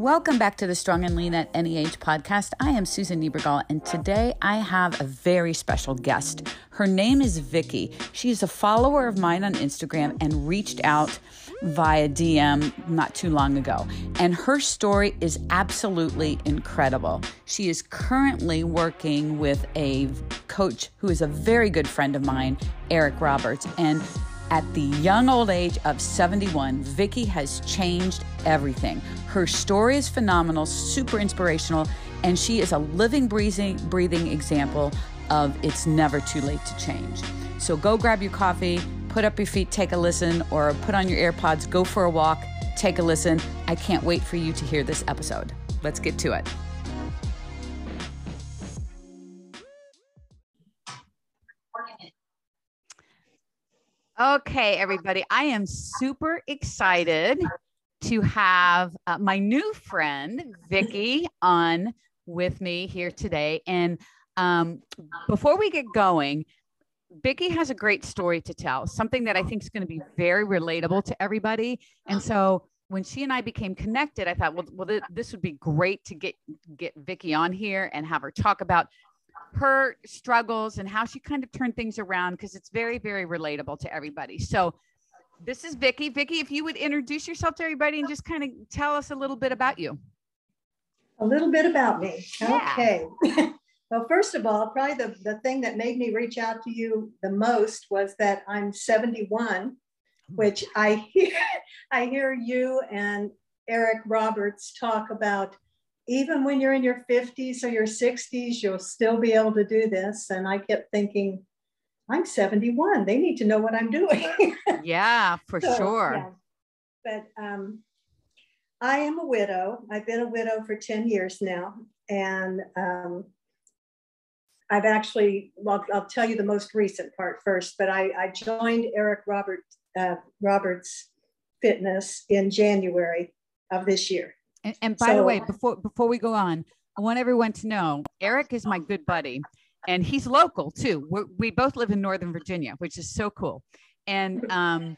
Welcome back to the Strong and Lean at Age podcast. I am Susan Niebergall, and today I have a very special guest. Her name is Vicki. She is a follower of mine on Instagram and reached out via DM not too long ago. And her story is absolutely incredible. She is currently working with a coach who is a very good friend of mine, Eric Roberts. And at the young old age of 71, Vicki has changed everything. Her story is phenomenal, super inspirational, and she is a living, breathing, breathing example of it's never too late to change. So go grab your coffee, put up your feet, take a listen, or put on your AirPods, go for a walk, take a listen. I can't wait for you to hear this episode. Let's get to it. Okay, everybody, I am super excited to have uh, my new friend Vicki on with me here today. And um, before we get going, Vicki has a great story to tell, something that I think is going to be very relatable to everybody. And so when she and I became connected, I thought, well, well, th- this would be great to get get Vicki on here and have her talk about her struggles and how she kind of turned things around because it's very, very relatable to everybody. So this is Vicki. Vicki, if you would introduce yourself to everybody and just kind of tell us a little bit about you. A little bit about me. Yeah. Okay. well, first of all, probably the, the thing that made me reach out to you the most was that I'm 71, which I hear, I hear you and Eric Roberts talk about even when you're in your 50s or your 60s, you'll still be able to do this. And I kept thinking, I'm 71. They need to know what I'm doing. Yeah, for So, sure. yeah. But um, I am a widow. I've been a widow for 10 years now. And um, I've actually, well, I'll tell you the most recent part first, but I, I joined Eric Robert, uh, Roberts Fitness in January of this year. And, and by the way, before before we go on, I want everyone to know Eric is my good buddy, and he's local too. We're, we both live in Northern Virginia, which is so cool. And um,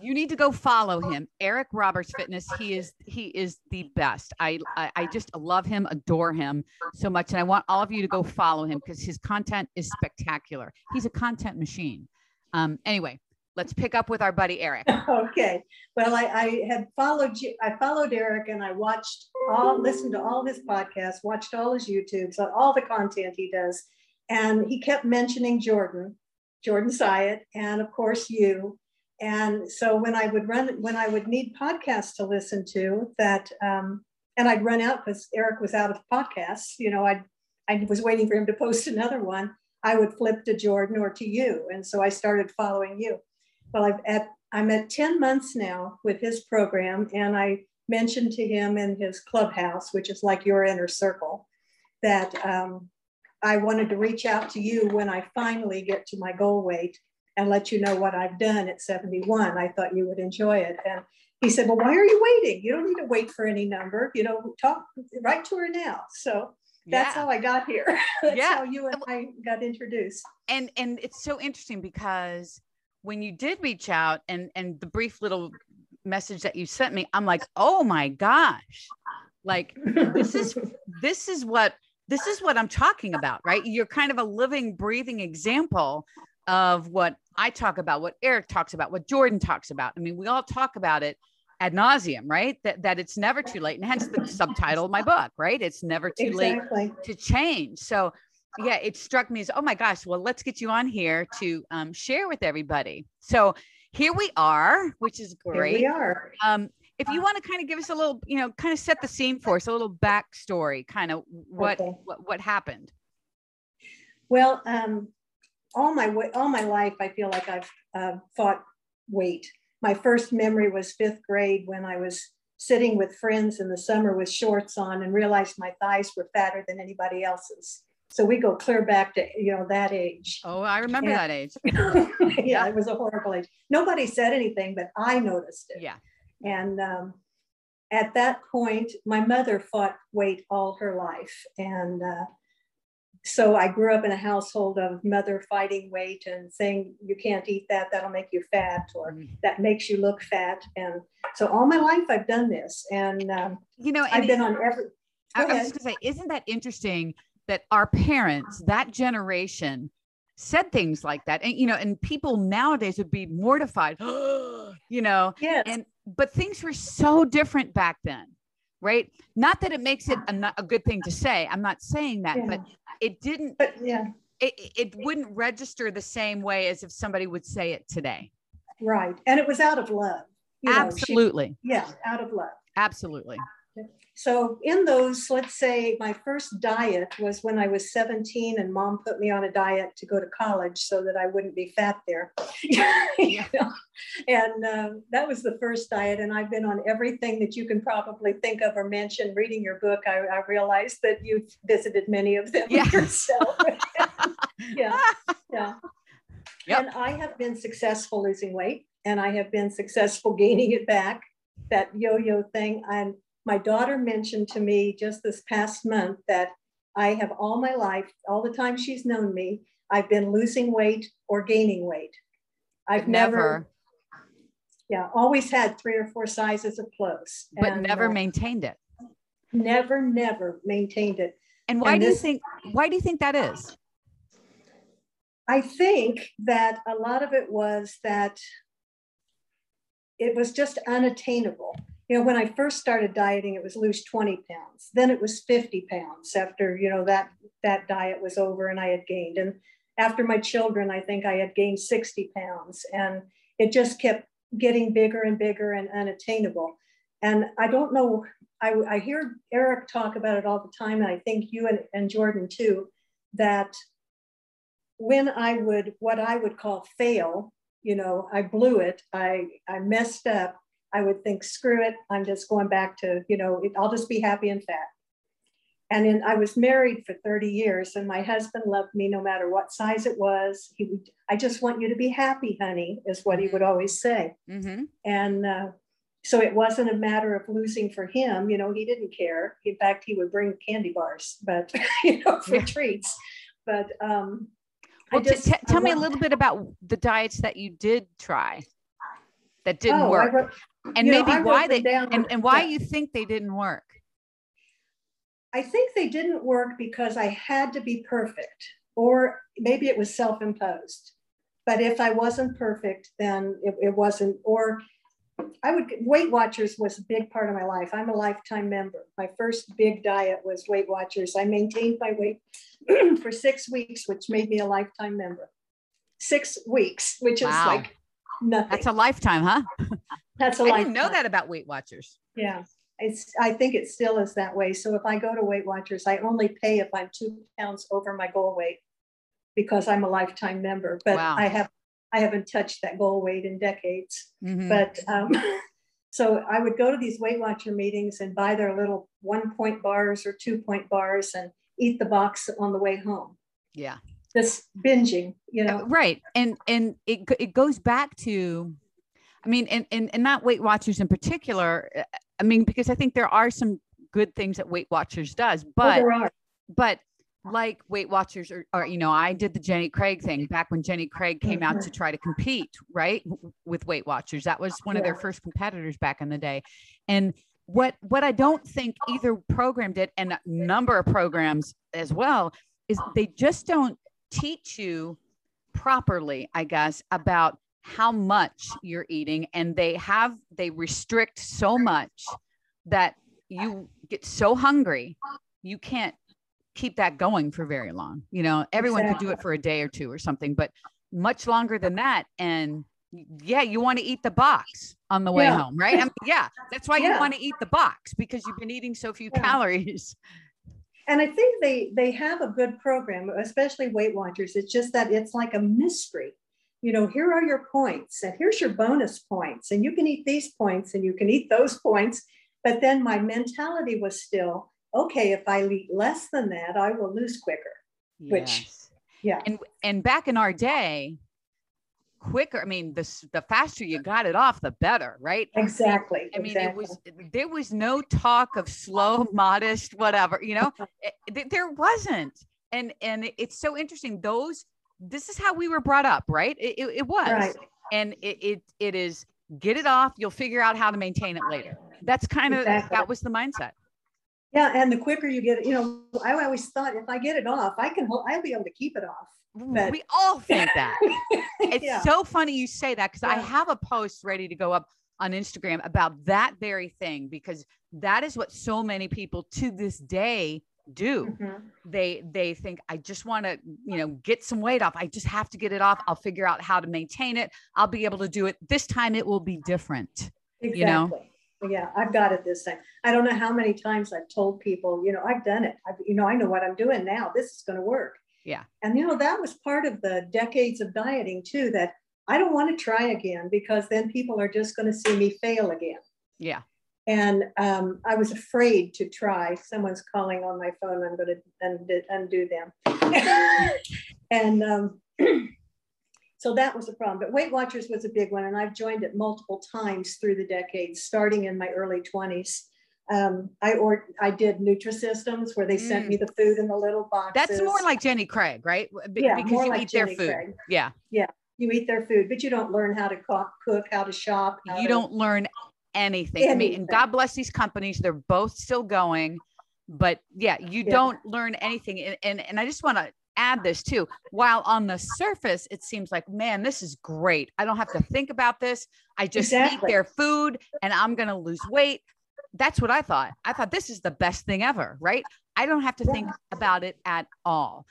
you need to go follow him, Eric Roberts Fitness. He is he is the best. I, I I just love him, adore him so much, and I want all of you to go follow him because his content is spectacular. He's a content machine. Um, anyway, let's pick up with our buddy Eric. Okay. Well, I, I had followed you. I followed Eric and I watched all, listened to all his podcasts, watched all his YouTubes, all the content he does. And he kept mentioning Jordan, Jordan Syatt, and of course you. And so when I would run, when I would need podcasts to listen to that, um, and I'd run out because Eric was out of podcasts, you know, I I was waiting for him to post another one. I would flip to Jordan or to you. And so I started following you. Well, I've at I'm at 10 months now with his program, and I mentioned to him in his clubhouse, which is like your inner circle, that um, I wanted to reach out to you when I finally get to my goal weight and let you know what I've done at 71. I thought you would enjoy it. And he said, Well, why are you waiting? You don't need to wait for any number. You know, talk right to her now. So that's Yeah. how I got here. that's Yeah. how you and I got introduced. and and it's so interesting because when you did reach out and and the brief little message that you sent me i'm like oh my gosh. Like this is this is what this is what i'm talking about right? You're kind of a living breathing example of what i talk about what eric talks about what jordan talks about. I mean we all talk about it ad nauseum right? That, that it's never too late and hence the subtitle of my book right? It's never too late to change. So, yeah, it struck me as, oh my gosh, well, let's get you on here to um, share with everybody. So, here we are, which is great. Here we are. Um, if you want to kind of give us a little, you know, kind of set the scene for us, a little backstory, kind of what Okay. what, what happened. Well, um, all my all my life, I feel like I've uh, fought weight. My first memory was fifth grade when I was sitting with friends in the summer with shorts on and realized my thighs were fatter than anybody else's. So we go clear back to you know that age. Oh, I remember Yeah. that age. yeah, it was a horrible age. Nobody said anything, but I noticed it. Yeah. And um, at that point, my mother fought weight all her life. And uh, so I grew up in a household of mother fighting weight and saying, you can't eat that, that'll make you fat, or mm. that makes you look fat. And so all my life I've done this. And, um, you know, I've been on every. I, I was going to say, isn't that interesting that our parents, that generation, said things like that. And you know and people nowadays would be mortified you know yes. and but things were so different back then right? Not that it makes it a, a good thing to say i'm not saying that yeah. but it didn't but yeah. it, it wouldn't register the same way as if somebody would say it today. Right and it was out of love absolutely know, she, yeah out of love. Absolutely so in those, let's say my first diet was when I was 17 and mom put me on a diet to go to college so that I wouldn't be fat there. you know? And uh, that was the first diet. And I've been on everything that you can probably think of or mention. Reading your book, I, I realized that you've visited many of them yeah. yourself. yeah. Yeah. Yep. And I have been successful losing weight and I have been successful gaining it back. That yo-yo thing. And my daughter mentioned to me just this past month that I have all my life, all the time she's known me, I've been losing weight or gaining weight. I've never, never yeah, always had three or four sizes of clothes. But and, never uh, maintained it. Never, never maintained it. And why and do this, you think why do you think that is? I think that a lot of it was that it was just unattainable you know, when I first started dieting, it was lose 20 pounds. Then it was 50 pounds after, you know, that that diet was over and I had gained. And after my children, I think I had gained 60 pounds. And it just kept getting bigger and bigger and unattainable. And I don't know, I, I hear Eric talk about it all the time, and I think you and, and Jordan too, that when I would, what I would call fail, you know, I blew it, I, I messed up, I would think, screw it, I'm just going back to, you know, I'll just be happy and fat. And then I was married for 30 years, and my husband loved me no matter what size it was. He would, I just want you to be happy, honey, is what he would always say. Mm-hmm. And uh, so it wasn't a matter of losing for him. You know, he didn't care. In fact, he would bring candy bars, but you know, for yeah. treats. But um, well, just, t- tell me a little bit about the diets that you did try that didn't oh, work. Wrote, and maybe know, why they and, and why you think they didn't work. I think they didn't work because i had to be perfect or maybe it was self-imposed. But if i wasn't perfect then it, it wasn't or i would weight watchers was a big part of my life. I'm a lifetime member. My first big diet was weight watchers. I maintained my weight for six weeks which made me a lifetime member. Six weeks which wow. is like nothing. That's a lifetime huh That's a I didn't know that about Weight Watchers. Yeah. It's, I think it still is that way. So if I go to Weight Watchers, I only pay if I'm two pounds over my goal weight because I'm a lifetime member. But wow. I have I haven't touched that goal weight in decades. Mm-hmm. But um, so I would go to these Weight Watcher meetings and buy their little one point bars or two point bars and eat the box on the way home. Yeah. Just binging, you know. Right. And and it it goes back to I mean, and, and, and not Weight Watchers in particular. Uh, I mean, because I think there are some good things that Weight Watchers does, oh, but, oh, but like Weight Watchers or, or, you know, I did the Jenny Craig thing back when Jenny Craig came out to mm-hmm. try to compete, right. With Weight Watchers. That was one of their first competitors back in the day. And what, what I don't think either program did and a number of programs as well is they just don't teach you properly, I guess, about how much you're eating and they have they restrict so much that you get so hungry you can't keep that going for very long you know everyone exactly. could do it for a day or two or something but much longer than that and yeah you want to eat the box on the way yeah. home right I mean, yeah that's why yeah. you want to eat the box because you've been eating so few yeah. calories and i think they they have a good program especially weight watchers it's just that it's like a mystery you know, here are your points, and here's your bonus points, and you can eat these points and you can eat those points. But then my mentality was still, okay, if I eat less than that, I will lose quicker. Yes. Which, yeah. And and back in our day, quicker. I mean, the the faster you got it off, the better, right? Exactly. I mean, exactly. it was there was no talk of slow, modest, whatever. You know, it, there wasn't. And and it's so interesting. Those this is how we were brought up, right? It, it, it was. Right. And it, it it is get it off, you'll figure out how to maintain it later. That's kind of Exactly. that was the mindset. Yeah, and the quicker you get it, you know, I always thought if I get it off, I can, hold- I'll be able to keep it off. But- we all think that. It's yeah. so funny you say that because I have a post ready to go up on Instagram about that very thing because that is what so many people to this day do. Mhm. They they think I just want to, you know, get some weight off. I just have to get it off. I'll figure out how to maintain it. I'll be able to do it. This time it will be different. Exactly. you know? Yeah, I've got it this time. I don't know how many times I've told people, you know, I've done it. I've, you know, I know what I'm doing now. This is going to work. Yeah. And you know, that was part of the decades of dieting too, that I don't want to try again because then people are just going to see me fail again. Yeah. And um, I was afraid to try. Someone's calling on my phone. I'm going to undo, undo them. and um, so that was a problem. But Weight Watchers was a big one, and I've joined it multiple times through the decades, starting in my early 20s. Um, I or I did Nutrisystems where they sent Mm. me the food in the little boxes. That's more like Jenny Craig, right? Be- Yeah, because more you like eat their food. Craig. Yeah. you eat their food, but you don't learn how to cook, cook how to shop. how you to- don't learn anything. I mean, and God bless these companies. They're both still going, but yeah, you Yeah. don't learn anything. And, and, and I just want to add this too. While on the surface, it seems like, man, this is great. I don't have to think about this. I just eat their food and I'm going to lose weight. That's what I thought. I thought this is the best thing ever, right? I don't have to think about it at all.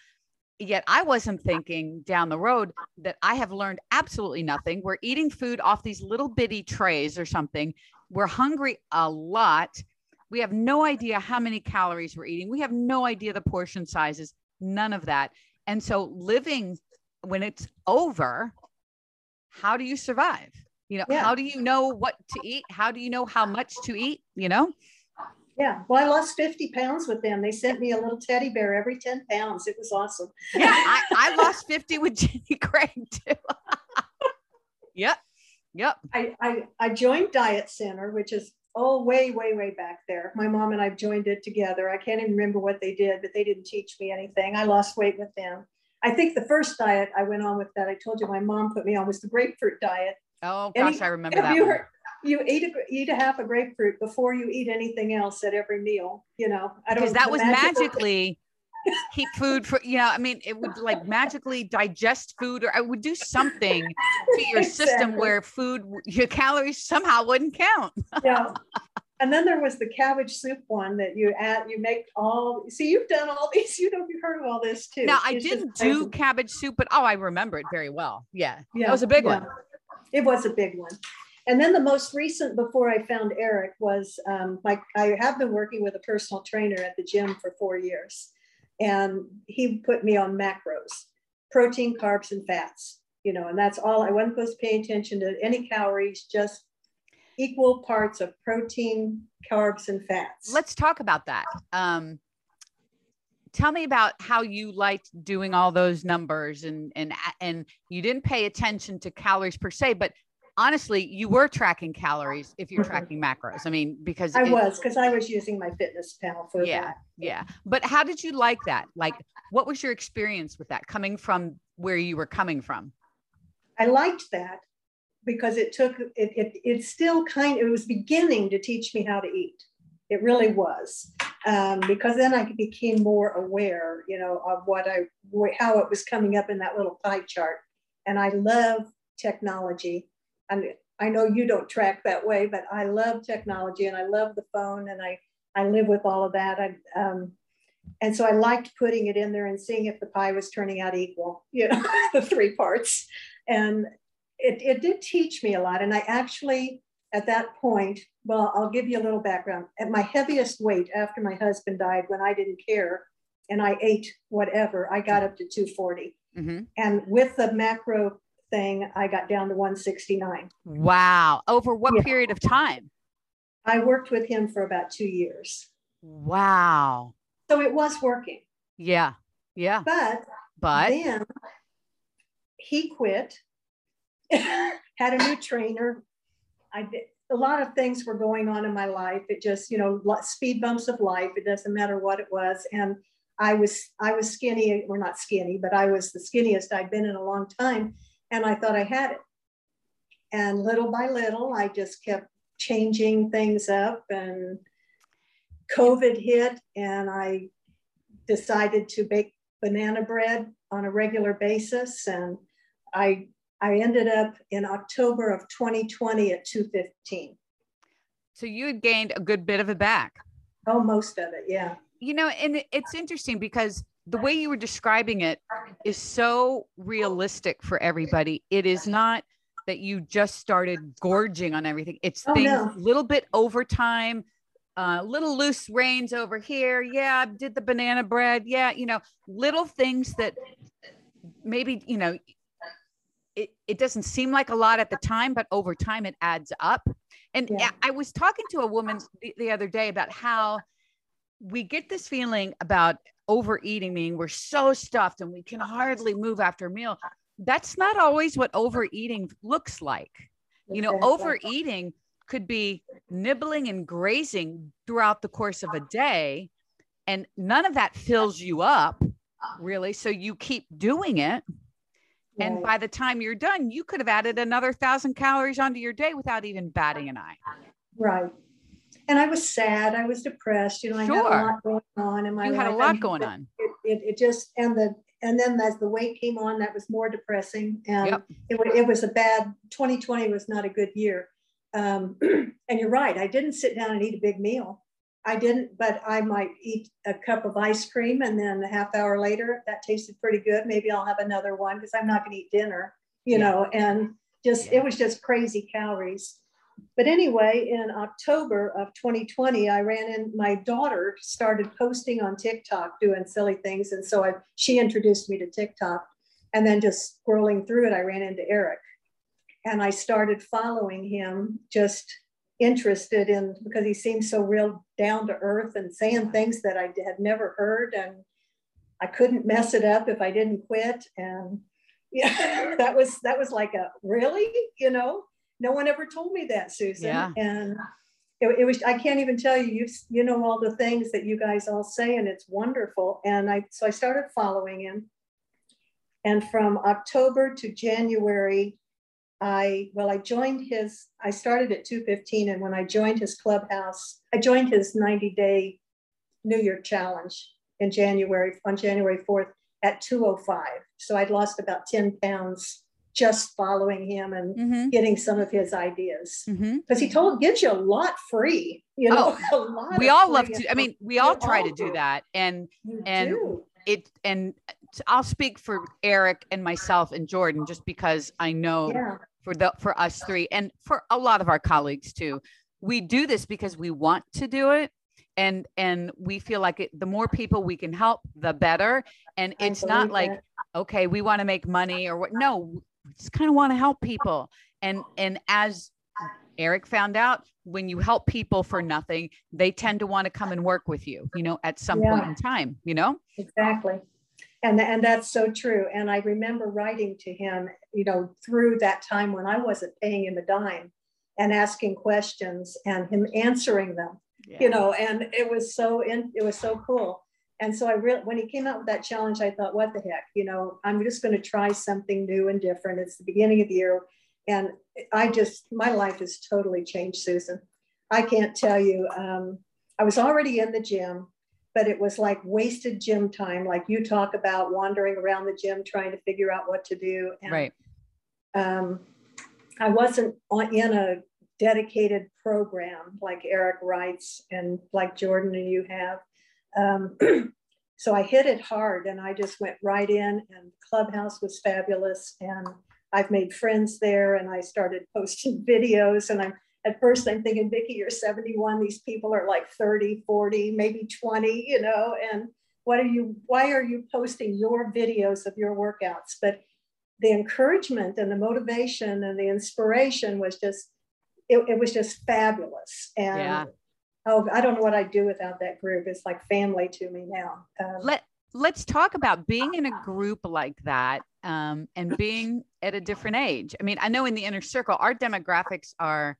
Yet I wasn't thinking down the road that I have learned absolutely nothing. We're eating food off these little bitty trays or something. We're hungry a lot. We have no idea how many calories we're eating. We have no idea the portion sizes, none of that. And so living when it's over, how do you survive? You know, Yeah. how do you know what to eat? How do you know how much to eat? You know? Yeah. Well, I lost 50 pounds with them. They sent me a little teddy bear every 10 pounds. It was awesome. Yeah, I, I lost 50 with Jenny Craig too. yep. Yep. I, I, I joined Diet Center, which is oh way, way, way back there. My mom and I joined it together. I can't even remember what they did, but they didn't teach me anything. I lost weight with them. I think the first diet I went on with that, I told you my mom put me on was the grapefruit diet. Oh Any- gosh, I remember that. heard, you eat a, eat a half a grapefruit before you eat anything else at every meal, you know, I don't because that was magically keep food for you know i mean it would like magically digest food or i would do something to your system where food your calories somehow wouldn't count yeah. And then there was the cabbage soup one that you add, you make all, see, you've done all these, you know, you've heard of all this too. now i It's just didn't do cabbage soup but oh i remember it very well yeah, Yeah, that was a big yeah. one It was a big one. And then the most recent before I found Eric was um, like I have been working with a personal trainer at the gym for four years. And he put me on macros, protein, carbs, and fats, you know, and that's all I wasn't supposed to pay attention to any calories, just equal parts of protein, carbs, and fats. let's talk about that um tell me about how you liked doing all those numbers and and and you didn't pay attention to calories per se but honestly you were tracking calories if you're Mhm. tracking macros i mean because I it- was because I was using MyFitnessPal for Yeah. that. yeah but how did you like that like what was your experience with that coming from where you were coming from I liked that because it took it, it it still kind it was beginning to teach me how to eat. It really was um, because then I became more aware, you know, of what I how it was coming up in that little pie chart. And I love technology. And I know you don't track that way, but I love technology and I love the phone and I I live with all of that. I um, and so I liked putting it in there and seeing if the pie was turning out equal, you know, the three parts and it, it did teach me a lot. And I actually, at that point, well, I'll give you a little background. At my heaviest weight after my husband died, when I didn't care and I ate whatever, I got up to 240. hmm And with the macro thing, I got down to 169. wow over what Yeah. period of time I worked with him for about two years. wow So it was working. yeah yeah But but then he quit, had a new trainer. I did a lot of things were going on in my life. It just, you know, speed bumps of life. It doesn't matter what it was. And I was I was skinny, or not skinny, but I was the skinniest I'd been in a long time, and I thought I had it. And little by little, I just kept changing things up, and COVID hit, and I decided to bake banana bread on a regular basis, and I I ended up in October of 2020 at 215. So you had gained a good bit of it back. Oh, most of it, yeah. You know, and it's interesting because the way you were describing it is so realistic for everybody. It is not that you just started gorging on everything. It's oh, things a no. little bit over time, uh, little loose reins over here. Yeah, I did the banana bread. Yeah, you know, little things that maybe, you know, it, it doesn't seem like a lot at the time, but over time it adds up. And yeah. I was talking to a woman the, the other day about how we get this feeling about overeating, meaning we're so stuffed and we can hardly move after a meal. That's not always what overeating looks like. You know, overeating could be nibbling and grazing throughout the course of a day, and none of that fills you up really. So you keep doing it. And by the time you're done, you could have added another thousand calories onto your day without even batting an eye. Right. And I was sad. I was depressed. You know, I sure. had a lot going on in my you life. had a lot going on. It, it, it, just and the and then as the weight came on, that was more depressing. And yep. it, it was a bad. 2020 was not a good year. Um, and you're right. I didn't sit down and eat a big meal. I didn't, but I might eat a cup of ice cream and then a half hour later, that tasted pretty good. Maybe I'll have another one because I'm not going to eat dinner, you yeah. know, and just, yeah. it was just crazy calories. But anyway, in October of 2020, I ran in, my daughter started posting on TikTok doing silly things. And so I, she introduced me to TikTok. And then just scrolling through it, I ran into Eric. And I started following him just interested in because he seemed so real down to earth and saying things that I had never heard and I couldn't mess it up if I didn't quit and yeah that was that was like a really you know no one ever told me that Susan yeah. and it, it was I can't even tell you you you know all the things that you guys all say and it's wonderful and I so I started following him and from October to January I, well, I joined his, I started at 215. And when I joined his clubhouse, I joined his 90 day New Year challenge in January, on January 4th at 205. So I'd lost about 10 pounds just following him and mm-hmm. getting some of his ideas because mm-hmm. he told gives you a lot free you know oh, we all love to i mean we all try all to do that and you and do. it and i'll speak for eric and myself and jordan just because i know yeah for the for us three and for a lot of our colleagues too we do this because we want to do it and and we feel like it, the more people we can help the better and it's not like okay we want to make money or what no just kind of want to help people and oh. and as eric found out when you help people for nothing they tend to want to come and work with you you know at some yeah. point in time you know exactly and, and that's so true. And I remember writing to him, you know, through that time when I wasn't paying him a dime and asking questions and him answering them, yeah. you know, and it was so, in, it was so cool. And so I really, when he came out with that challenge, I thought, what the heck, you know, I'm just going to try something new and different. It's the beginning of the year. And I just, my life has totally changed, Susan. I can't tell you. Um, I was already in the gym but it was like wasted gym time. Like you talk about wandering around the gym trying to figure out what to do. And, right. Um, I wasn't on, in a dedicated program like Eric writes and like Jordan and you have. Um, so I hit it hard and I just went right in and Clubhouse was fabulous. And I've made friends there and I started posting videos and I'm at first I'm thinking, Vicki, you're 71. These people are like 30, 40, maybe 20, you know, and what are you, why are you posting your videos of your workouts? But the encouragement and the motivation and the inspiration was just, it, it was just fabulous. And yeah. Oh, I don't know what I'd do without that group. It's like family to me now. Um, Let, let's talk about being in a group like that um, and being at a different age. I mean, I know in the inner circle, our demographics are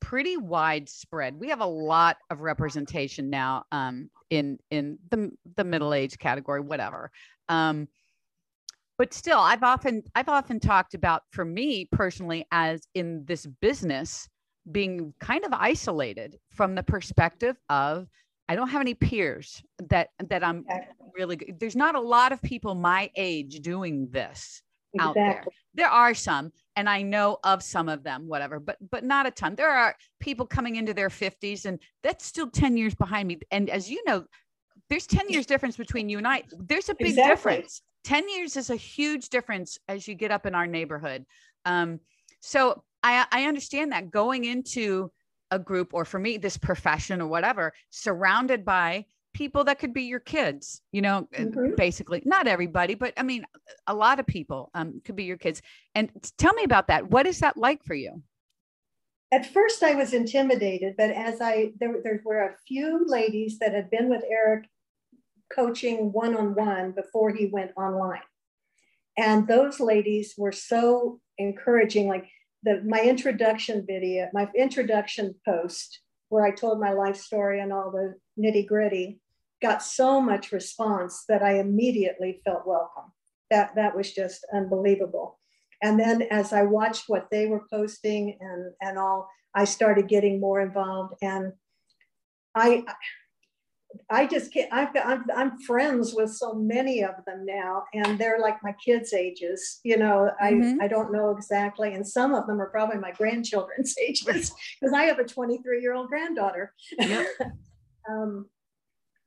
pretty widespread. We have a lot of representation now um, in in the the middle age category, whatever. Um, but still, I've often I've often talked about for me personally as in this business being kind of isolated from the perspective of I don't have any peers that that I'm really good. There's not a lot of people my age doing this exactly. out there. There are some, and I know of some of them, whatever, but but not a ton. There are people coming into their 50s, and that's still 10 years behind me. And as you know, there's 10 years difference between you and I. There's a big exactly. difference. 10 years is a huge difference as you get up in our neighborhood. Um, so I, I understand that going into a group or for me, this profession or whatever, surrounded by people that could be your kids, you know, mm-hmm. basically not everybody, but I mean, a lot of people um, could be your kids. And tell me about that. What is that like for you? At first, I was intimidated, but as I there, there were a few ladies that had been with Eric coaching one on one before he went online, and those ladies were so encouraging. Like the my introduction video, my introduction post where I told my life story and all the nitty gritty, got so much response that I immediately felt welcome. That that was just unbelievable. And then as I watched what they were posting and and all, I started getting more involved. And I I just can't, I've got, I'm, I'm, friends with so many of them now, and they're like my kids' ages. You know, I, mm-hmm. I don't know exactly. And some of them are probably my grandchildren's ages because I have a 23 year old granddaughter. Yep. um,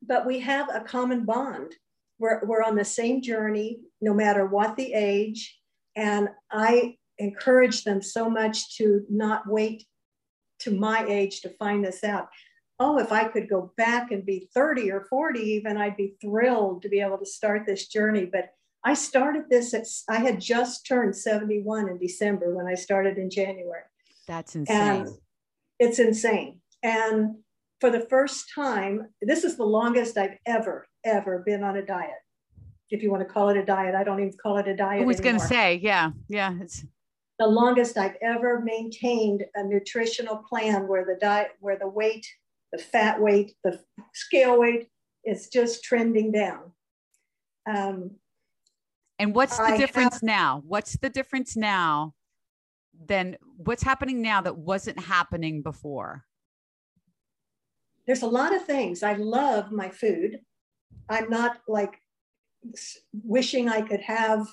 but we have a common bond. We're, we're on the same journey, no matter what the age. And I encourage them so much to not wait to my age to find this out oh, if I could go back and be 30 or 40 even, I'd be thrilled to be able to start this journey. But I started this at, I had just turned 71 in December when I started in January. That's insane. And it's insane. And for the first time, this is the longest I've ever, ever been on a diet. If you want to call it a diet, I don't even call it a diet. I was going to say, yeah, yeah. It's the longest I've ever maintained a nutritional plan where the diet, where the weight the fat weight, the scale weight is just trending down. Um, and what's the I difference have, now? What's the difference now than what's happening now that wasn't happening before? There's a lot of things. I love my food. I'm not like wishing I could have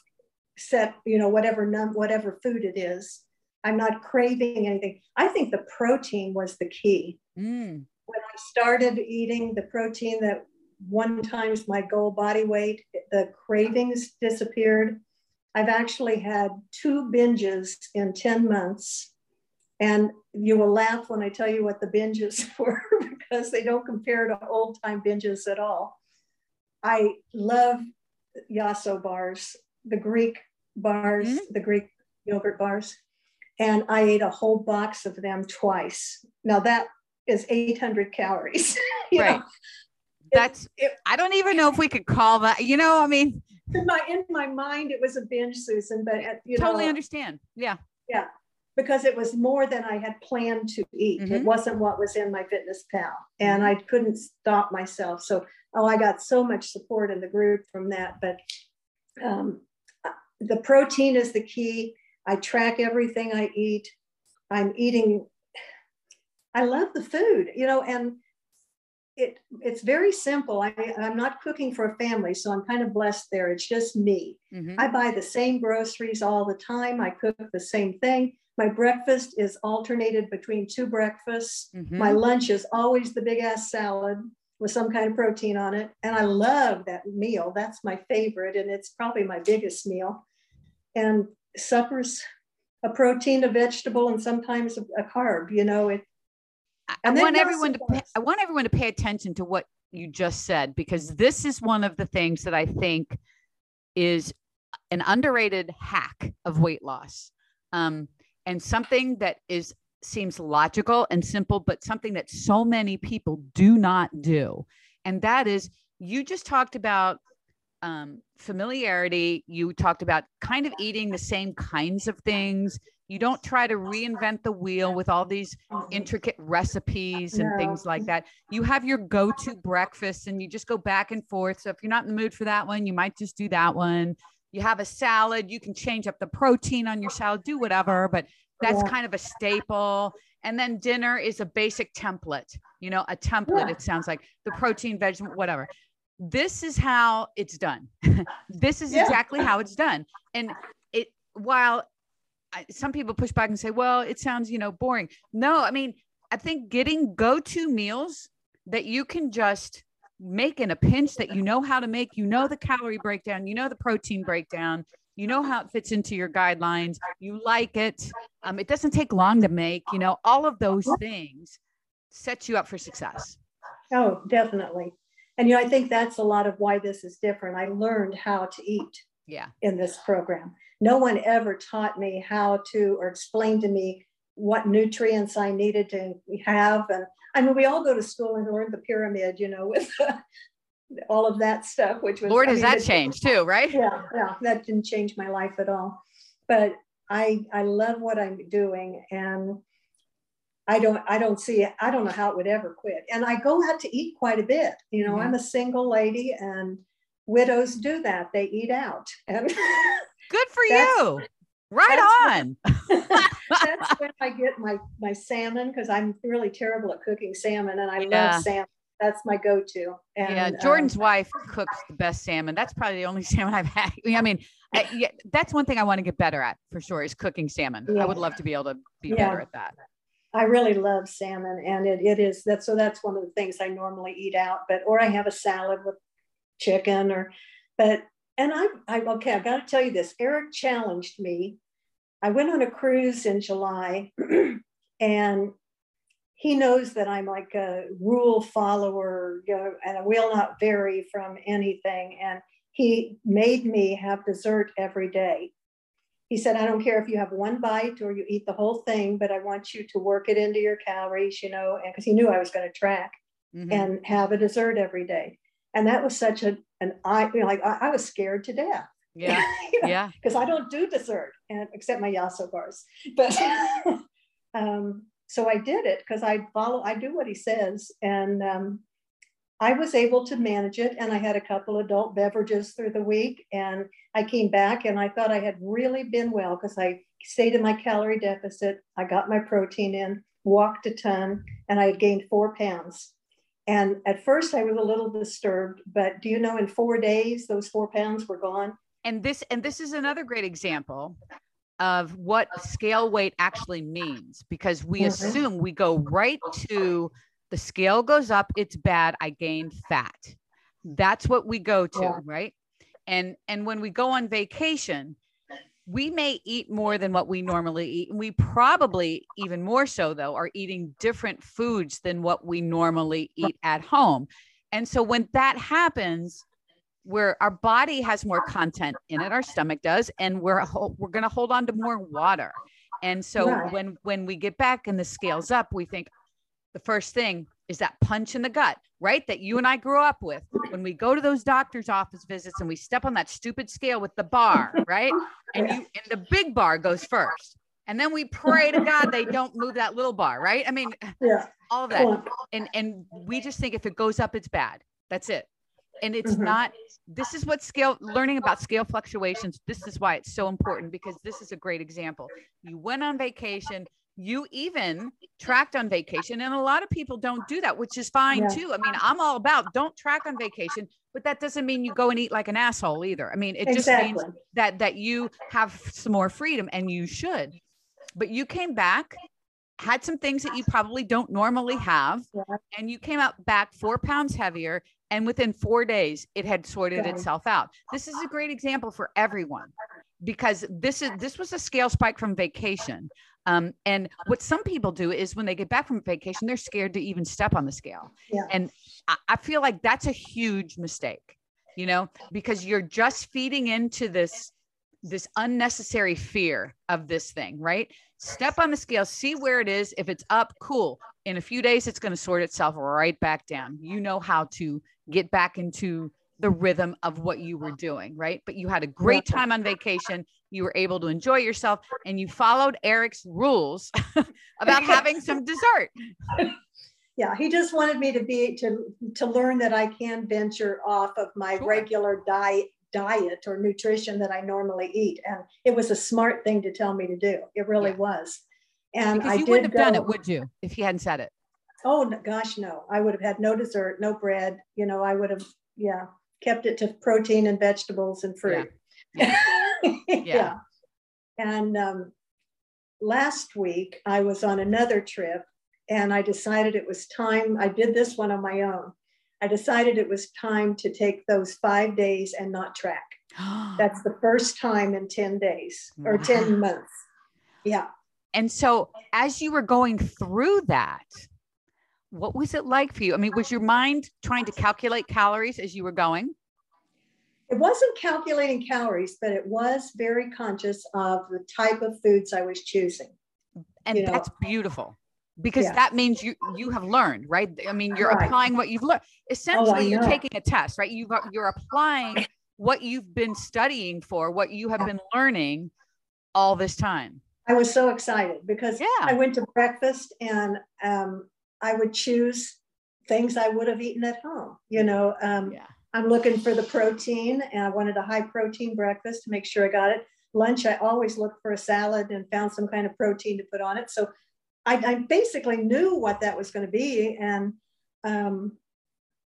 set, you know, whatever num- whatever food it is. I'm not craving anything. I think the protein was the key. Mm I started eating the protein that one times my goal body weight, the cravings disappeared. I've actually had two binges in 10 months. And you will laugh when I tell you what the binges were because they don't compare to old time binges at all. I love Yasso bars, the Greek bars, mm-hmm. the Greek yogurt bars. And I ate a whole box of them twice. Now that is 800 calories. right. Know? That's, it, I don't even know if we could call that, you know, I mean, in my, in my mind, it was a binge, Susan, but uh, you totally know, understand. Yeah. Yeah. Because it was more than I had planned to eat. Mm-hmm. It wasn't what was in MyFitnessPal. And mm-hmm. I couldn't stop myself. So, oh, I got so much support in the group from that. But um, uh, the protein is the key. I track everything I eat. I'm eating I love the food, you know, and it it's very simple. I, I'm not cooking for a family, so I'm kind of blessed there. It's just me. Mm-hmm. I buy the same groceries all the time. I cook the same thing. My breakfast is alternated between two breakfasts. Mm-hmm. My lunch is always the big ass salad with some kind of protein on it. And I love that meal. That's my favorite. And it's probably my biggest meal. And suppers, a protein, a vegetable, and sometimes a, a carb. You know, it I want everyone to pay, I want everyone to pay attention to what you just said because this is one of the things that I think is an underrated hack of weight loss, um, and something that is seems logical and simple, but something that so many people do not do, and that is you just talked about um, familiarity. You talked about kind of eating the same kinds of things You don't try to reinvent the wheel with all these Mhm. intricate recipes and No. things like that. You have your go to breakfast and you just go back and forth. So if you're not in the mood for that one, you might just do that one. You have a salad, you can change up the protein on your salad, do whatever, but that's Yeah. kind of a staple. And then dinner is a basic template, you know, a template. Yeah. It sounds like the protein, vegetable, whatever. This is how it's done. this is Yeah. exactly how it's done. And it, while I, some people push back and say, well, it sounds, you know, boring. No, I mean, I think getting go to meals that you can just make in a pinch that you know how to make, you know, the calorie breakdown, you know, the protein breakdown, you know how it fits into your guidelines, you like it. Um, it doesn't take long to make, you know, all of those things set you up for success. Oh, definitely. And you know, I think that's a lot of why this is different. I learned how to eat Yeah. in this program. No one ever taught me how to or explained to me what nutrients I needed to have. And I mean, we all go to school and learn the pyramid, you know, with all of that stuff, which was Lord, I has mean, that it- changed too, right? Yeah, yeah, that didn't change my life at all. But I I love what I'm doing and I don't I don't see. I don't know how it would ever quit. And I go out to eat quite a bit. You know, Mhm. I'm a single lady and widows do that. They eat out. And Good for you. Right that's on. that's when I get my my salmon because I'm really terrible at cooking salmon and I Yeah. love salmon. That's my go-to. And yeah, um, Jordan's wife cooks the best salmon. That's probably the only salmon I've had. I mean, I, yeah, that's one thing I want to get better at for sure is cooking salmon. I would love to be able to be Yeah. better at that. I really love salmon and it, it is that so that's one of the things I normally eat out, but or I have a salad with chicken or but and I I okay, I've gotta tell you this. Eric challenged me. I went on a cruise in July and he knows that I'm like a rule follower, you know, and I will not vary from anything. And he made me have dessert every day. He said, I don't care if you have one bite or you eat the whole thing, but I want you to work it into your calories, you know, because he knew I was going to track Mhm. and have a dessert every day. And that was such a, an I, you know, like I, I was scared to death. yeah, yeah. Because I don't do dessert and except my Yasso bars. But um, so I did it because I follow, I do what he says. And um, I was able to manage it. And I had a couple adult beverages through the week. And I came back and I thought I had really been well because I stayed in my calorie deficit. I got my protein in, walked a ton, and I had gained four pounds. And at first I was a little disturbed, but do you know in four days, those four pounds were gone? And this and this is another great example of what scale weight actually means because we Mhm. assume we go right to the scale goes up, it's bad, I gained fat. That's what we go to, Yeah. right? And and when we go on vacation, we may eat more than what we normally eat. And we probably, even more so, though, are eating different foods than what we normally eat at home. And so when that happens, where our body has more content in it, our stomach does, and we're we're going to hold on to more water. And so Right. when when we get back and the scales up, we think the first thing is that punch in the gut, right? That you and I grew up with. When we go to those doctor's office visits and we step on that stupid scale with the bar, right? And you and the big bar goes first. And then we pray to God they don't move that little bar, right? I mean, Yeah. all of that Well, and and we just think if it goes up it's bad that's it and it's Mhm. not this is what scale learning about scale fluctuations this is why it's so important because this is a great example you went on vacation you even tracked on vacation and a lot of people don't do that which is fine Yeah. too i mean i'm all about don't track on vacation but that doesn't mean you go and eat like an asshole either i mean it just means that that you have some more freedom and you should but you came back had some things that you probably don't normally have Yeah. and you came out back four pounds heavier and within four days it had sorted Right. itself out this is a great example for everyone because this is this was a scale spike from vacation um, and what some people do is when they get back from vacation they're scared to even step on the scale. Yeah. and I, I feel like that's a huge mistake you know because you're just feeding into this this unnecessary fear of this thing right? Step on the scale see where it is. If it's up cool. In a few days it's going to sort itself right back down. You know how to get back into the rhythm of what you were doing, right? But you had a great time on vacation. You were able to enjoy yourself and you followed Eric's rules about having some dessert. Yeah, he just wanted me to be to to learn that I can venture off of my sure. regular diet diet or nutrition that I normally eat. And it was a smart thing to tell me to do. It really yeah. was. And because I you wouldn't have go, done it, would you, if he hadn't said it? Oh gosh, no. I would have had no dessert, no bread. You know, I would have, yeah, kept it to protein and vegetables and fruit. Yeah. yeah. yeah. And um, last week I was on another trip and I decided it was time. I did this one on my own. I decided it was time to take those five days and not track. That's the first time in 10 days or wow. 10 months. Yeah. And so, as you were going through that, what was it like for you? I mean, was your mind trying to calculate calories as you were going? It wasn't calculating calories, but it was very conscious of the type of foods I was choosing. And you that's know? beautiful because yeah. that means you you have learned, right? I mean, you're right. applying what you've learned. Oh, Essentially, oh, you're taking a test, right? You've you're applying what you've been studying for, what you have been learning all this time. I was so excited because yeah. I went to breakfast and um, I would choose things I would have eaten at home. You know, um, yeah. I'm looking for the protein and I wanted a high protein breakfast to make sure I got it. Lunch, I always looked for a salad and found some kind of protein to put on it. So I, I basically knew what that was going to be. And um,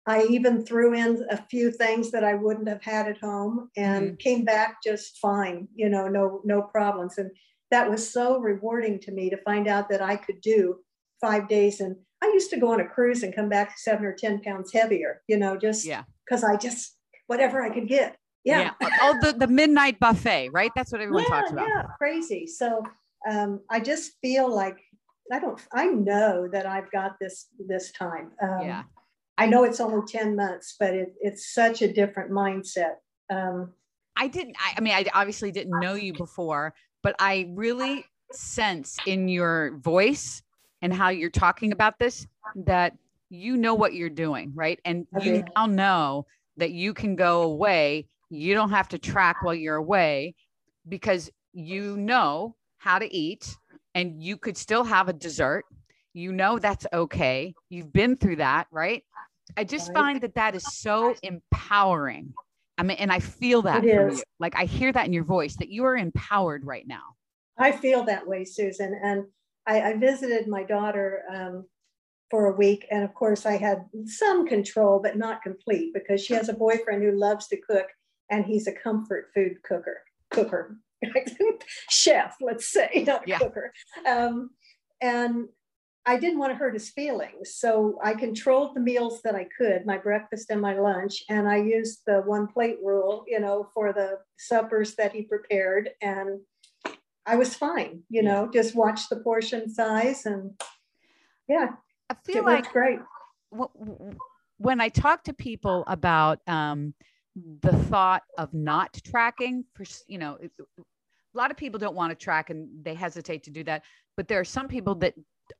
I even threw in a few things that I wouldn't have had at home and mm-hmm. came back just fine, you know, no, no problems. And that was so rewarding to me to find out that I could do five days. And I used to go on a cruise and come back seven or 10 pounds heavier, you know, just because I just, whatever I could get. Yeah. yeah. Oh, the, the midnight buffet, right? That's what everyone yeah, talks about. Yeah, crazy. So um, I just feel like I don't, I know that I've got this this time. Um, yeah. I know it's only 10 months, but it, it's such a different mindset. Um, I didn't, I, I mean, I obviously didn't know you before, but I really sense in your voice and how you're talking about this that you know what you're doing, right? And okay. you now know that you can go away. You don't have to track while you're away because you know how to eat and you could still have a dessert. You know that's okay. You've been through that, right? I just find that that is so empowering. I mean, and I feel that from you. Like I hear that in your voice that you are empowered right now. I feel that way, Susan. And I, I visited my daughter um, for a week. And of course, I had some control, but not complete because she has a boyfriend who loves to cook and he's a comfort food cooker, cooker. chef, let's say, not yeah. cooker. Um, and I didn't want to hurt his feelings. So I controlled the meals that I could, my breakfast and my lunch. And I used the one plate rule, you know, for the suppers that he prepared. And I was fine, you know, just watch the portion size and yeah. I feel like great. When I talk to people about um, the thought of not tracking for, you know, a lot of people don't want to track and they hesitate to do that but there are some people that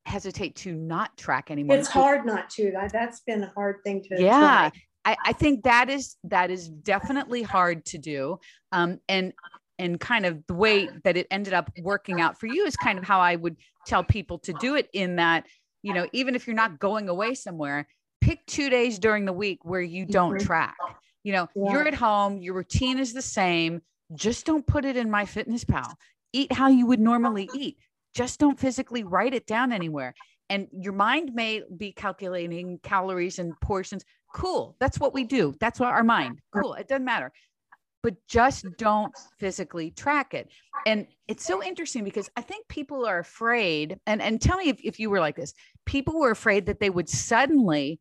hesitate to not track anymore it's hard not to that's been a hard thing to yeah I, I, think that is that is definitely hard to do um, and and kind of the way that it ended up working out for you is kind of how i would tell people to do it in that you know even if you're not going away somewhere pick two days during the week where you don't mm-hmm. track you know yeah. you're at home your routine is the same just don't put it in MyFitnessPal. Eat how you would normally eat. Just don't physically write it down anywhere. And your mind may be calculating calories and portions. Cool. That's what we do. That's what our mind. Cool. It doesn't matter. But just don't physically track it. And it's so interesting because I think people are afraid, and, and tell me if, if you were like this, people were afraid that they would suddenly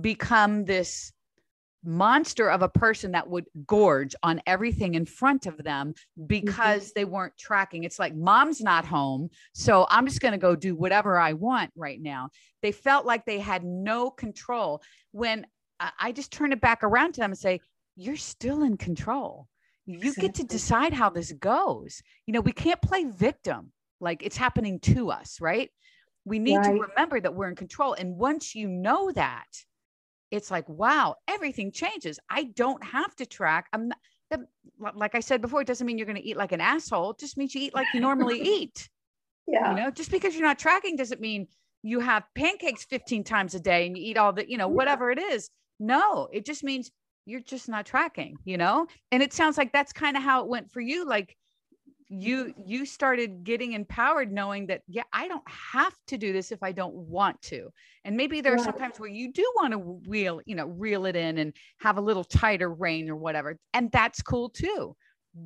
become this monster of a person that would gorge on everything in front of them because mm-hmm. they weren't tracking. It's like mom's not home. So I'm just going to go do whatever I want right now. They felt like they had no control when I just turn it back around to them and say, You're still in control. You exactly. get to decide how this goes. You know, we can't play victim like it's happening to us, right? We need right. to remember that we're in control. And once you know that, it's like, wow, everything changes. I don't have to track. I'm not, like I said before, it doesn't mean you're going to eat like an asshole. It just means you eat like you normally eat. Yeah. You know, just because you're not tracking doesn't mean you have pancakes 15 times a day and you eat all the, you know, whatever it is. No, it just means you're just not tracking, you know? And it sounds like that's kind of how it went for you. Like you you started getting empowered knowing that yeah i don't have to do this if i don't want to and maybe there are some times where you do want to reel you know reel it in and have a little tighter rein or whatever and that's cool too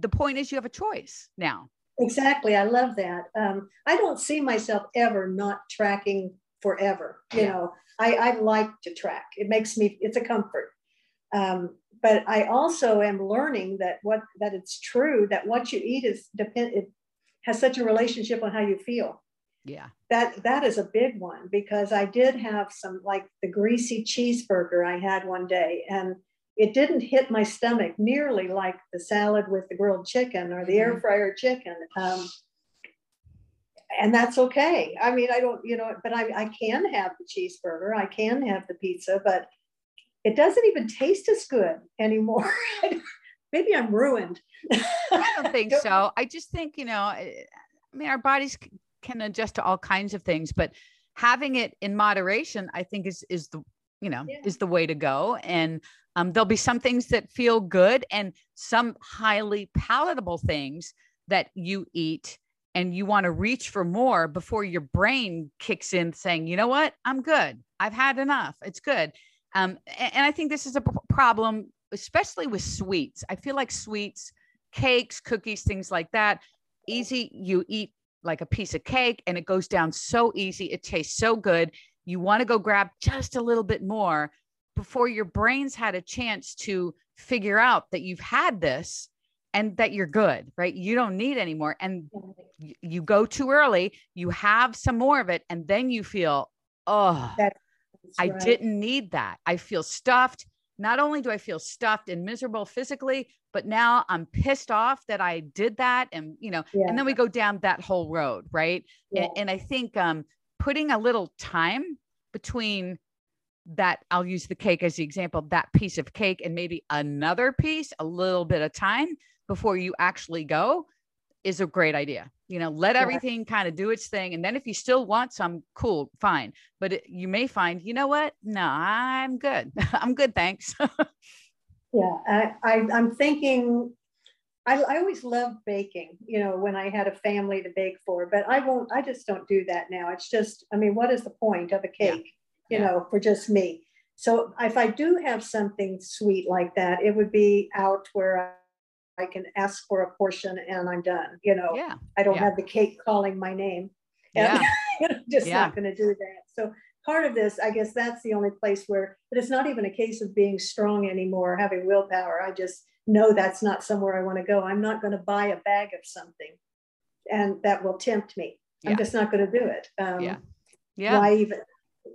the point is you have a choice now exactly i love that um, i don't see myself ever not tracking forever you yeah. know I, I like to track it makes me it's a comfort um, but I also am learning that what that it's true that what you eat is depend it has such a relationship on how you feel. Yeah. That that is a big one because I did have some like the greasy cheeseburger I had one day and it didn't hit my stomach nearly like the salad with the grilled chicken or the mm-hmm. air fryer chicken. Um, and that's okay. I mean, I don't, you know, but I, I can have the cheeseburger, I can have the pizza, but it doesn't even taste as good anymore. Maybe I'm ruined. I don't think so. I just think, you know, I mean, our bodies can adjust to all kinds of things, but having it in moderation, I think is, is the, you know, yeah. is the way to go. And um, there'll be some things that feel good and some highly palatable things that you eat and you want to reach for more before your brain kicks in saying, you know what, I'm good. I've had enough. It's good. Um, and, I think this is a problem, especially with sweets. I feel like sweets, cakes, cookies, things like that, easy. You eat like a piece of cake and it goes down so easy. It tastes so good. You want to go grab just a little bit more before your brain's had a chance to figure out that you've had this and that you're good, right? You don't need anymore. And you go too early, you have some more of it, and then you feel, oh, That's I right. didn't need that. I feel stuffed. Not only do I feel stuffed and miserable physically, but now I'm pissed off that I did that. And, you know, yeah. and then we go down that whole road. Right. Yeah. And, and I think um, putting a little time between that, I'll use the cake as the example, that piece of cake and maybe another piece, a little bit of time before you actually go is a great idea you know let everything yeah. kind of do its thing and then if you still want some cool fine but it, you may find you know what no i'm good i'm good thanks yeah I, I i'm thinking I, I always loved baking you know when i had a family to bake for but i won't i just don't do that now it's just i mean what is the point of a cake yeah. you yeah. know for just me so if i do have something sweet like that it would be out where I can ask for a portion and I'm done. You know, yeah. I don't yeah. have the cake calling my name. And yeah. I'm just yeah. not going to do that. So part of this, I guess that's the only place where, but it's not even a case of being strong anymore, having willpower. I just know that's not somewhere I want to go. I'm not going to buy a bag of something and that will tempt me. I'm just not going to do it. Um, yeah. Yeah. Why even?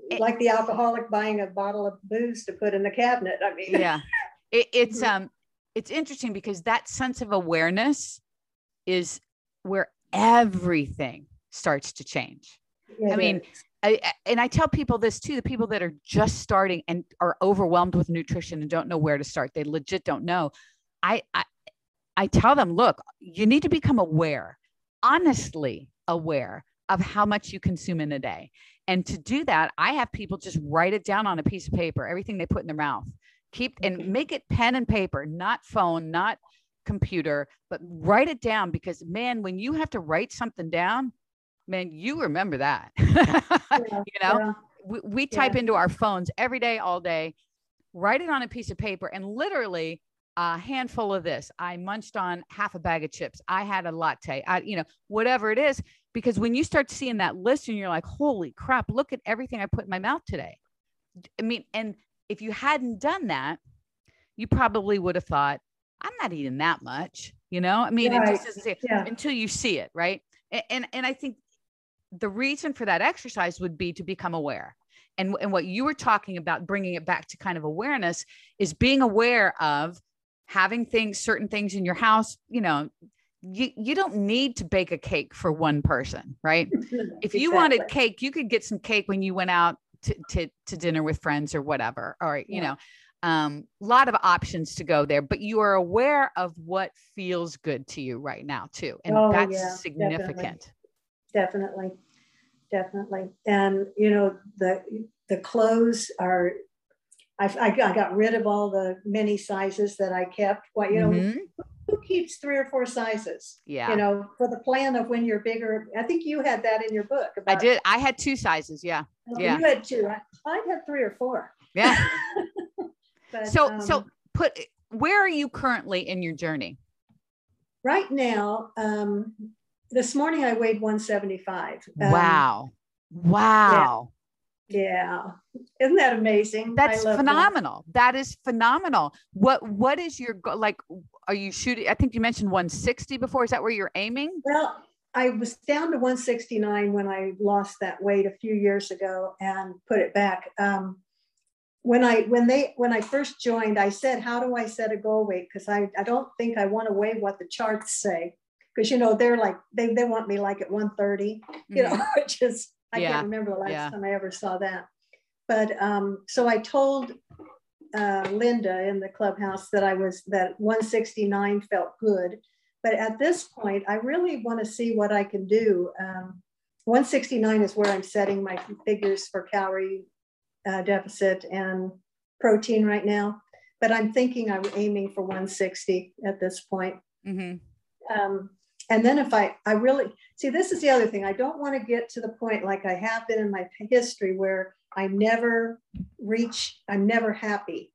It, like the alcoholic buying a bottle of booze to put in the cabinet. I mean, yeah, it, it's um, it's interesting because that sense of awareness is where everything starts to change. Yeah, I mean, I, and I tell people this too the people that are just starting and are overwhelmed with nutrition and don't know where to start, they legit don't know. I, I, I tell them, look, you need to become aware, honestly aware of how much you consume in a day. And to do that, I have people just write it down on a piece of paper, everything they put in their mouth keep and mm-hmm. make it pen and paper not phone not computer but write it down because man when you have to write something down man you remember that. Yeah, you know yeah. we, we type yeah. into our phones every day all day write it on a piece of paper and literally a handful of this. I munched on half a bag of chips. I had a latte. I, you know whatever it is because when you start seeing that list and you're like holy crap look at everything i put in my mouth today. I mean and if you hadn't done that, you probably would have thought, I'm not eating that much. You know, I mean, right. it just doesn't say yeah. until you see it, right? And, and and I think the reason for that exercise would be to become aware. And, and what you were talking about, bringing it back to kind of awareness, is being aware of having things, certain things in your house. You know, you you don't need to bake a cake for one person, right? if you wanted cake, you could get some cake when you went out to, to, to dinner with friends or whatever, or, you yeah. know, um, a lot of options to go there, but you are aware of what feels good to you right now too. And oh, that's yeah, significant. Definitely. definitely. And, you know, the, the clothes are, I, I got rid of all the many sizes that I kept. What, you know, mm-hmm. Keeps three or four sizes? Yeah. You know, for the plan of when you're bigger. I think you had that in your book. About, I did. I had two sizes. Yeah. Oh, yeah. You had two. I, I had three or four. Yeah. But, so, um, so put where are you currently in your journey? Right now, um, this morning I weighed 175. Um, wow. Wow. Yeah. Yeah. Isn't that amazing? That's phenomenal. That. that is phenomenal. What what is your like are you shooting I think you mentioned 160 before. Is that where you're aiming? Well, I was down to 169 when I lost that weight a few years ago and put it back. Um, when I when they when I first joined, I said, "How do I set a goal weight?" Because I I don't think I want to weigh what the charts say, because you know they're like they they want me like at 130, you mm-hmm. know, which is I yeah. can't remember the last yeah. time I ever saw that. But um, so I told uh, Linda in the clubhouse that I was that 169 felt good, but at this point, I really want to see what I can do. Um, 169 is where I'm setting my figures for calorie uh, deficit and protein right now, but I'm thinking I'm aiming for 160 at this point. Mm-hmm. Um, and then if I, I really see, this is the other thing. I don't want to get to the point like I have been in my history where I never reach, I'm never happy.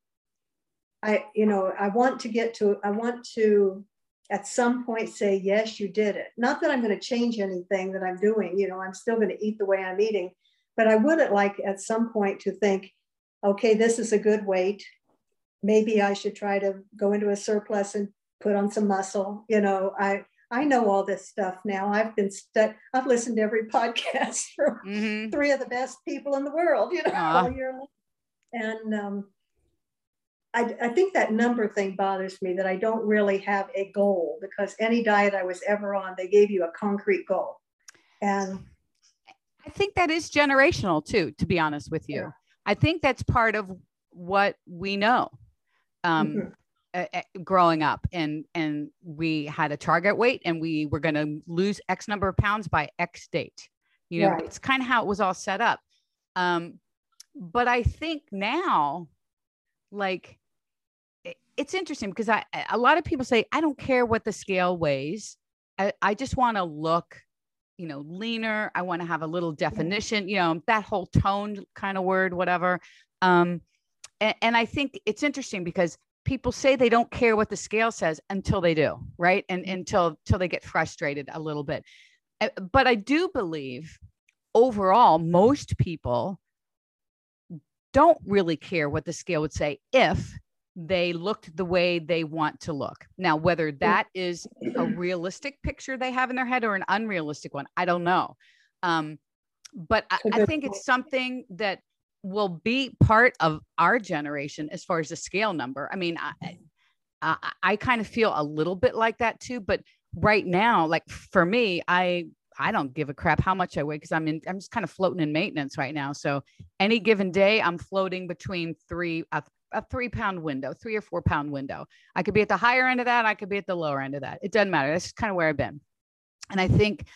I, you know, I want to get to, I want to at some point say, yes, you did it. Not that I'm going to change anything that I'm doing. You know, I'm still going to eat the way I'm eating, but I would like at some point to think, okay, this is a good weight. Maybe I should try to go into a surplus and put on some muscle. You know, I I know all this stuff now. I've been stu- I've listened to every podcast from mm-hmm. three of the best people in the world. You know, all year long. And um, I, I think that number thing bothers me that I don't really have a goal because any diet I was ever on, they gave you a concrete goal. And I think that is generational too, to be honest with you. Yeah. I think that's part of what we know. Um, mm-hmm. Uh, growing up and and we had a target weight and we were going to lose x number of pounds by x date you know right. it's kind of how it was all set up um but i think now like it's interesting because i a lot of people say i don't care what the scale weighs i, I just want to look you know, leaner. I want to have a little definition, you know, that whole toned kind of word, whatever. Um, and, and I think it's interesting because people say they don't care what the scale says until they do, right? And mm-hmm. until until they get frustrated a little bit. But I do believe overall, most people don't really care what the scale would say if they looked the way they want to look. Now, whether that is a realistic picture they have in their head or an unrealistic one, I don't know. Um, but I, I think it's something that will be part of our generation as far as the scale number. I mean, I, mm-hmm. I, I kind of feel a little bit like that too. But right now, like for me, I I don't give a crap how much I weigh because I'm in I'm just kind of floating in maintenance right now. So any given day, I'm floating between three a a three pound window, three or four pound window. I could be at the higher end of that. I could be at the lower end of that. It doesn't matter. That's kind of where I've been. And I think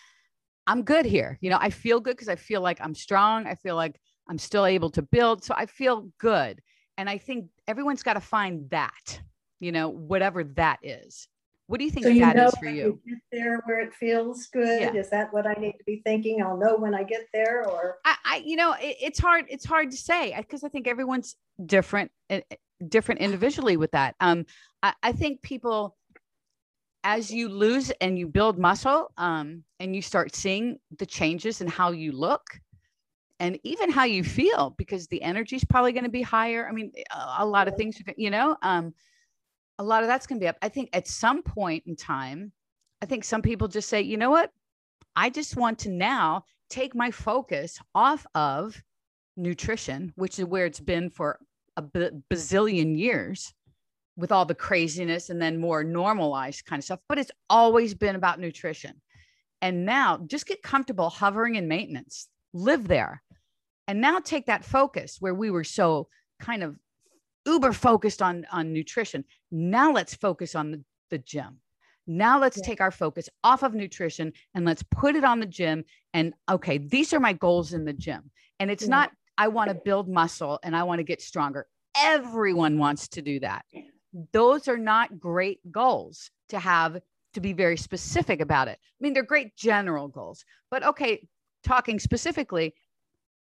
I'm good here. You know, I feel good because I feel like I'm strong. I feel like I'm still able to build. So I feel good. And I think everyone's got to find that, you know, whatever that is. What do you think so you that is for you? Get there where it feels good. Yeah. Is that what I need to be thinking? I'll know when I get there, or I, I you know, it, it's hard. It's hard to say because I think everyone's different, eh, eh, different individually with that. Um, I, I think people, as you lose and you build muscle, um, and you start seeing the changes in how you look, and even how you feel, because the energy is probably going to be higher. I mean, a, a lot of things, you know. Um, a lot of that's going to be up. I think at some point in time, I think some people just say, you know what? I just want to now take my focus off of nutrition, which is where it's been for a bazillion years with all the craziness and then more normalized kind of stuff. But it's always been about nutrition. And now just get comfortable hovering in maintenance, live there. And now take that focus where we were so kind of uber focused on on nutrition. Now let's focus on the, the gym. Now let's yeah. take our focus off of nutrition and let's put it on the gym. And okay, these are my goals in the gym. And it's yeah. not, I want to build muscle and I want to get stronger. Everyone wants to do that. Those are not great goals to have to be very specific about it. I mean, they're great general goals, but okay, talking specifically,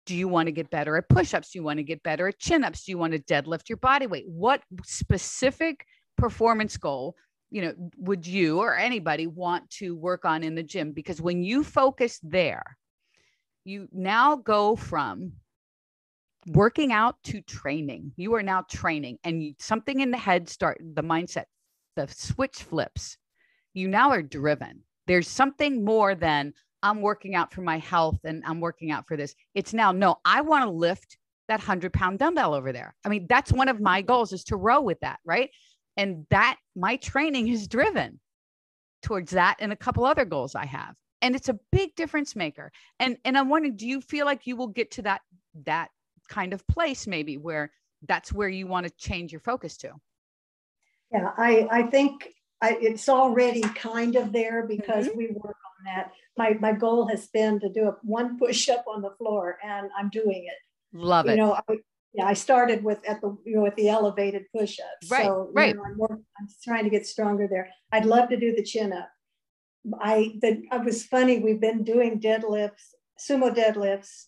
do you want to get better at push ups? Do you want to get better at chin ups? Do you want to deadlift your body weight? What specific performance goal you know would you or anybody want to work on in the gym because when you focus there you now go from working out to training you are now training and something in the head start the mindset the switch flips you now are driven there's something more than i'm working out for my health and i'm working out for this it's now no i want to lift that 100 pound dumbbell over there i mean that's one of my goals is to row with that right and that my training is driven towards that and a couple other goals I have. And it's a big difference maker. And and I'm wondering, do you feel like you will get to that that kind of place maybe where that's where you want to change your focus to? Yeah, I I think I, it's already kind of there because mm-hmm. we work that. My my goal has been to do a one push up on the floor, and I'm doing it. Love you it. You know, I, yeah, I started with at the you know with the elevated push-ups. Right, so, right. Know, I'm, I'm trying to get stronger there. I'd love to do the chin up. I the I was funny. We've been doing deadlifts, sumo deadlifts,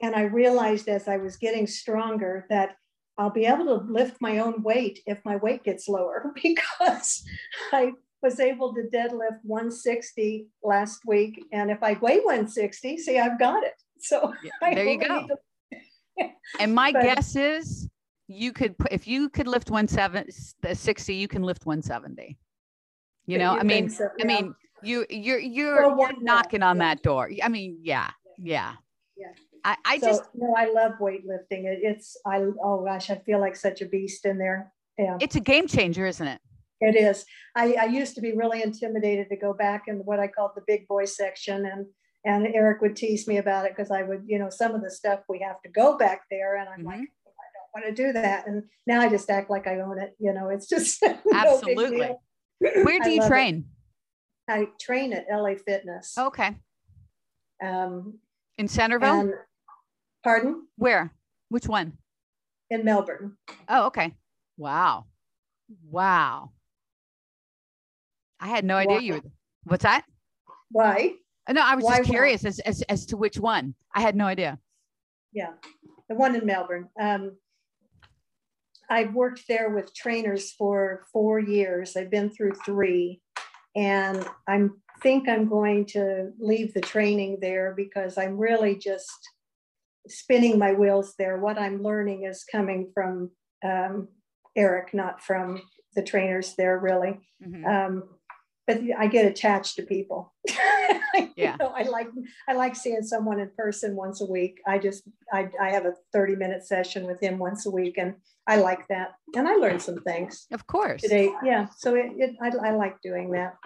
and I realized as I was getting stronger that I'll be able to lift my own weight if my weight gets lower because I was able to deadlift 160 last week, and if I weigh 160, see, I've got it. So yeah, there you go. To, and my but, guess is you could if you could lift 160 you can lift 170 you know you i mean so, yeah. i mean you you're you're, well, you're knocking on yeah. that door. I mean yeah. yeah. Yeah. I i so, just no i love weightlifting. It, it's i oh gosh i feel like such a beast in there. Yeah. It's a game changer isn't it it is i i used to be really intimidated to go back in what i called the big boy section and and Eric would tease me about it because I would, you know, some of the stuff we have to go back there, and I'm mm-hmm. like, I don't want to do that. And now I just act like I own it. You know, it's just absolutely. No Where do you train? It. I train at LA Fitness. Okay. Um, in Centerville. And, pardon? Where? Which one? In Melbourne. Oh, okay. Wow. Wow. I had no idea Why? you were. What's that? Why? No, I was Why just curious as, as, as to which one. I had no idea. Yeah, the one in Melbourne. Um, I've worked there with trainers for four years. I've been through three, and I think I'm going to leave the training there because I'm really just spinning my wheels there. What I'm learning is coming from um, Eric, not from the trainers there, really. Mm-hmm. Um, but I get attached to people. yeah. know, I like I like seeing someone in person once a week. I just I, I have a 30 minute session with him once a week and I like that. And I learned some things. Of course. Today. Yeah. So it, it I, I like doing that.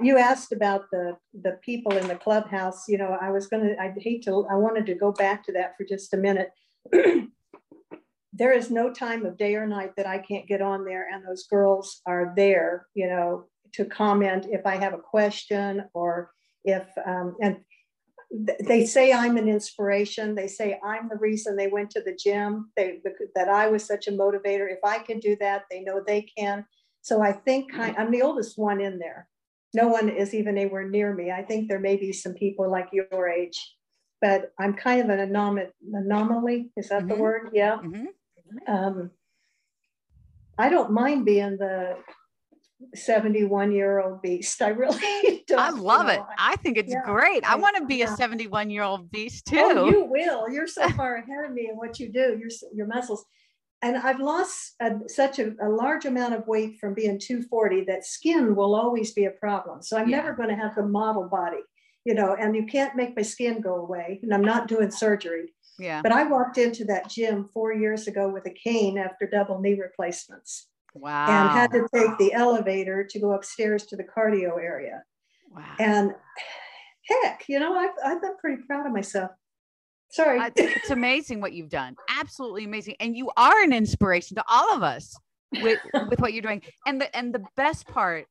You asked about the the people in the clubhouse. You know, I was gonna I'd hate to I wanted to go back to that for just a minute. there is no time of day or night that I can't get on there and those girls are there, you know, to comment if I have a question or if, um, and they say I'm an inspiration. They say I'm the reason they went to the gym, they, that I was such a motivator. If I can do that, they know they can. So I think I'm the oldest one in there. No one is even anywhere near me. I think there may be some people like your age, but I'm kind of an anom- anomaly. Is that mm-hmm. the word? Yeah. Mm-hmm. Um, I don't mind being the 71 year old beast. I really don't. I love you know, it. I think it's yeah, great. I, I want to be yeah. a 71 year old beast oh, too. Oh, you will. You're so far ahead of me in what you do, your, your muscles. And I've lost a, such a, a, large amount of weight from being 240 that skin will always be a problem. So I'm yeah. never going to have the model body, you know, and you can't make my skin go away. And I'm not doing surgery. Yeah. But I walked into that gym four years ago with a cane after double knee replacements. Wow. And had to take the elevator to go upstairs to the cardio area. Wow. And heck, you know, I've, I've been pretty proud of myself. Sorry. Uh, it's amazing what you've done. Absolutely amazing. And you are an inspiration to all of us with with what you're doing. And the and the best part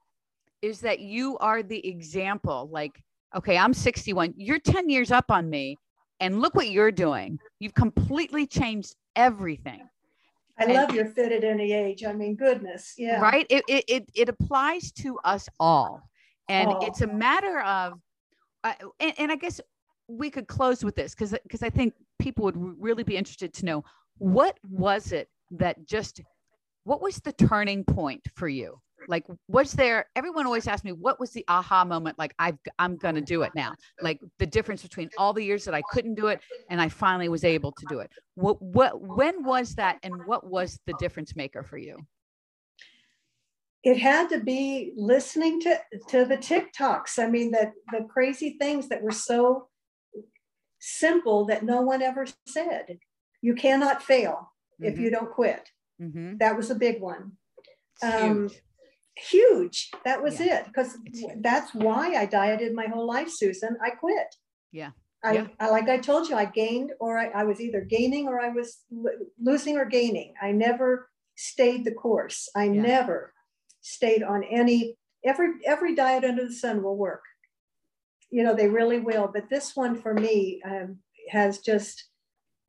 is that you are the example. Like, okay, I'm 61. You're 10 years up on me. And look what you're doing. You've completely changed everything. I and, love your fit at any age. I mean, goodness. Yeah. Right. It it it, it applies to us all. And oh. it's a matter of uh, and, and I guess we could close with this because because I think people would really be interested to know what was it that just what was the turning point for you like was there everyone always asks me what was the aha moment like i i'm gonna do it now like the difference between all the years that i couldn't do it and i finally was able to do it what what when was that and what was the difference maker for you it had to be listening to to the tiktoks i mean that the crazy things that were so simple that no one ever said. You cannot fail mm-hmm. if you don't quit. Mm-hmm. That was a big one. Um, huge. That was yeah. it. Because that's why I dieted my whole life, Susan. I quit. Yeah. I, yeah. I like I told you, I gained or I, I was either gaining or I was losing or gaining. I never stayed the course. I yeah. never stayed on any every every diet under the sun will work you know, they really will. But this one for me um, has just,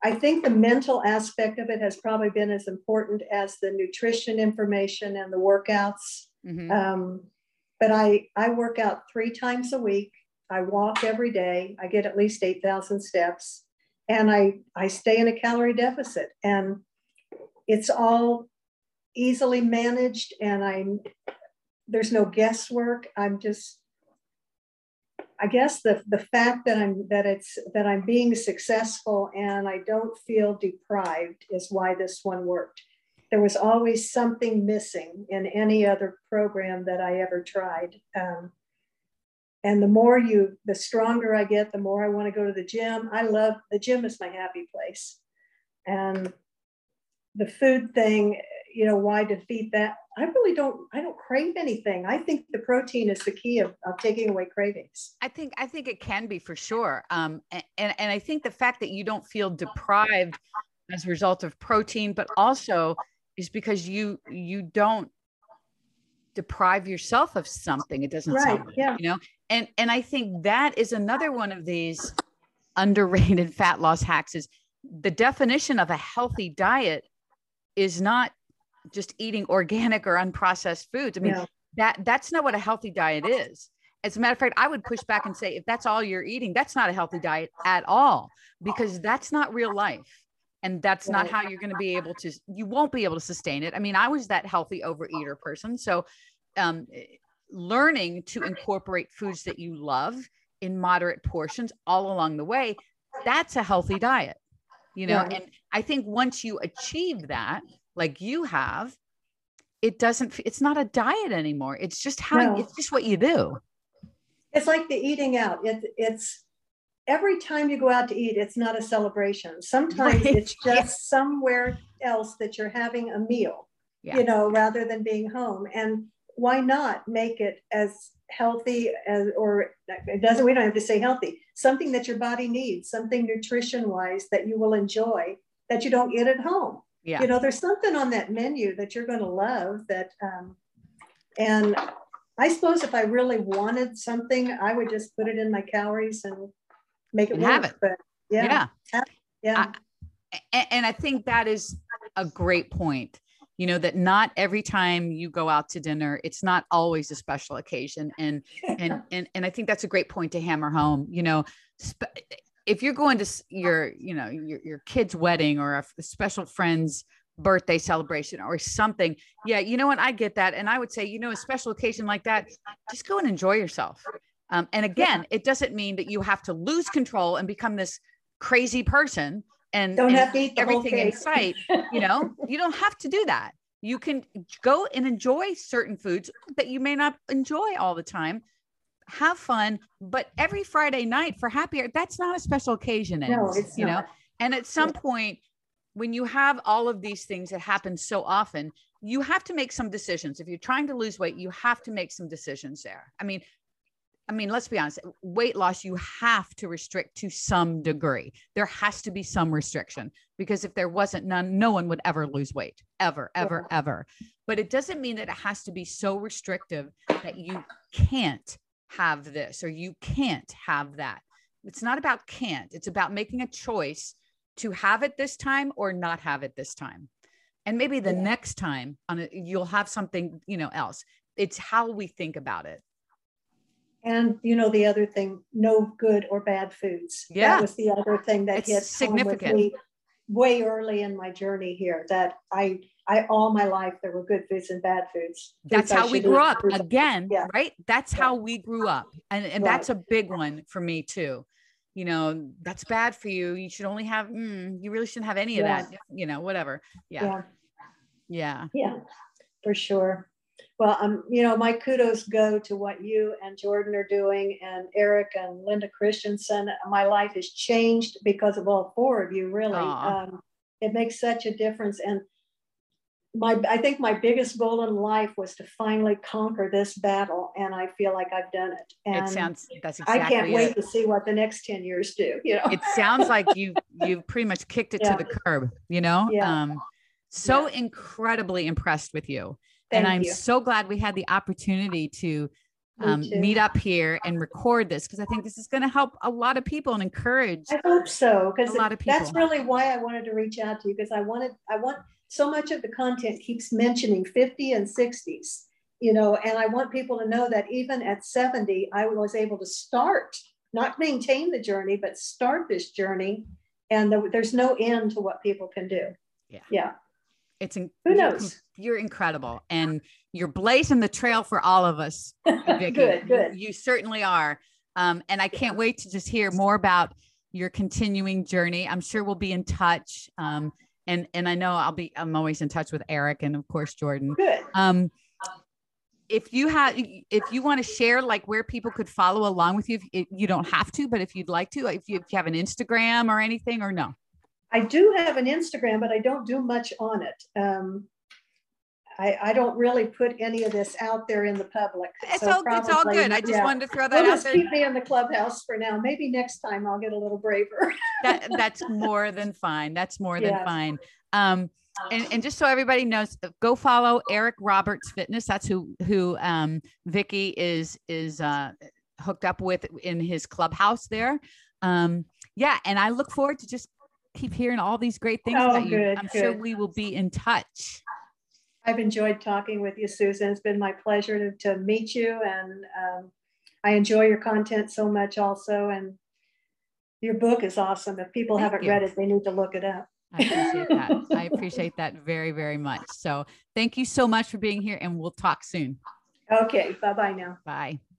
I think the mental aspect of it has probably been as important as the nutrition information and the workouts. Mm-hmm. Um, but I, I work out three times a week. I walk every day. I get at least 8,000 steps and I, I stay in a calorie deficit and it's all easily managed and I'm, there's no guesswork. I'm just I guess the the fact that I'm that it's that I'm being successful and I don't feel deprived is why this one worked. There was always something missing in any other program that I ever tried. Um, and the more you, the stronger I get, the more I want to go to the gym. I love the gym is my happy place, and the food thing you know why defeat that? I really don't i don't crave anything. I think the protein is the key of, of taking away cravings. I think i think it can be for sure. Um and, and i think the fact that you don't feel deprived as a result of protein but also is because you you don't deprive yourself of something it doesn't right, sound yeah. you know and and i think that is another one of these underrated fat loss hacks is the definition of a healthy diet is not just eating organic or unprocessed foods. I mean, yeah. that that's not what a healthy diet is. As a matter of fact, I would push back and say if that's all you're eating, that's not a healthy diet at all because that's not real life. And that's not how you're going to be able to, you won't be able to sustain it. I mean, I was that healthy overeater person. So, um, learning to incorporate foods that you love in moderate portions all along the way, that's a healthy diet, you know. Yeah. And I think once you achieve that, like you have, it doesn't, it's not a diet anymore. It's just how, no. it's just what you do. It's like the eating out. It, it's every time you go out to eat, it's not a celebration. Sometimes right. it's just yeah. somewhere else that you're having a meal, yeah. you know, rather than being home. And why not make it as healthy as, or it doesn't, we don't have to say healthy, something that your body needs, something nutrition wise that you will enjoy that you don't get at home yeah. you know there's something on that menu that you're going to love that um, and i suppose if i really wanted something i would just put it in my calories and make it work. have it. But yeah. Yeah, yeah. I, and i think that is a great point you know that not every time you go out to dinner it's not always a special occasion. And and and, and i think that's a great point to hammer home you know if you're going to your you know your, your kid's wedding or a special friend's birthday celebration or something yeah you know what? I get that. And i would say you know a special occasion like that just go and enjoy yourself um, and again it doesn't mean that you have to lose control and become this crazy person and don't have to eat everything in sight you know you don't have to do that you can go and enjoy certain foods that you may not enjoy all the time have fun. But every Friday night for happy hour, that's not a special occasion. No, it's you not. know. And at some point, when you have all of these things that happen so often, you have to make some decisions. If you're trying to lose weight, you have to make some decisions there. I mean, I mean, let's be honest, weight loss, you have to restrict to some degree. There has to be some restriction because if there wasn't none, no one would ever lose weight, ever, ever, yeah. ever. But it doesn't mean that it has to be so restrictive that you can't have this or you can't have that. It's not about can't, it's about making a choice to have it this time or not have it this time. And maybe the yeah. next time on it, you'll have something, you know, else. It's how we think about it. And you know the other thing, no good or bad foods. Yeah, that was the other thing that it's hit significant. me way early in my journey here. That I, I all my life there were good foods and bad foods. That's how we grew up. Again, yeah. right? That's yeah. how we grew up, and and right. that's a big one for me too you know that's bad for you you should only have mm, you really shouldn't have any of that you know whatever yeah. yeah yeah yeah for sure well um you know my kudos go to what you and jordan are doing and eric and linda christensen my life has changed because of all four of you really um, it makes such a difference and my I think my biggest goal in life was to finally conquer this battle, and I feel like I've done it. And it sounds that's exactly. I can't it. wait to see what the next ten years do. You know, it sounds like you you pretty much kicked it yeah. to the curb. You know, yeah. um, so yeah. incredibly impressed with you, Thank and I'm you. so glad we had the opportunity to um, meet up here and record this because I think this is going to help a lot of people and encourage. I hope so because a lot of people. That's really why I wanted to reach out to you because I wanted I want so much of the content keeps mentioning 50 and 60s, you know, and I want people to know that even at 70, I was able to start, not maintain the journey, but start this journey. And the, there's no end to what people can do. Yeah. Yeah. It's in, who knows? You're, you're incredible, and you're blazing the trail for all of us. Vicki. good, good. You, you certainly are, um, and I can't wait to just hear more about your continuing journey. I'm sure we'll be in touch. Um, and and I know I'll be I'm always in touch with Eric and of course Jordan. Good. Um, if you have if you want to share like where people could follow along with you, if, if you don't have to, but if you'd like to, if you, if you have an Instagram or anything or no. I do have an Instagram, but I don't do much on it. Um, I, I don't really put any of this out there in the public. It's, so all, probably, it's all good. I just yeah. wanted to throw that we'll out there. Keep me in the clubhouse for now. Maybe next time I'll get a little braver. that, that's more than fine. That's more than yeah. fine. Um, and, and just so everybody knows, go follow Eric Roberts Fitness. That's who who um, Vicki is is uh, hooked up with in his clubhouse there. Um, yeah, and I look forward to just keep hearing all these great things oh, about you. Good, I'm good. sure we will be in touch. I've enjoyed talking with you, Susan. It's been my pleasure to, to meet you, and um, I enjoy your content so much also. And your book is awesome. If people Thank haven't you. read it, they need to look it up. I appreciate that. I appreciate that very, very much. So thank you so much for being here, and we'll talk soon. Okay. Bye bye now. Bye.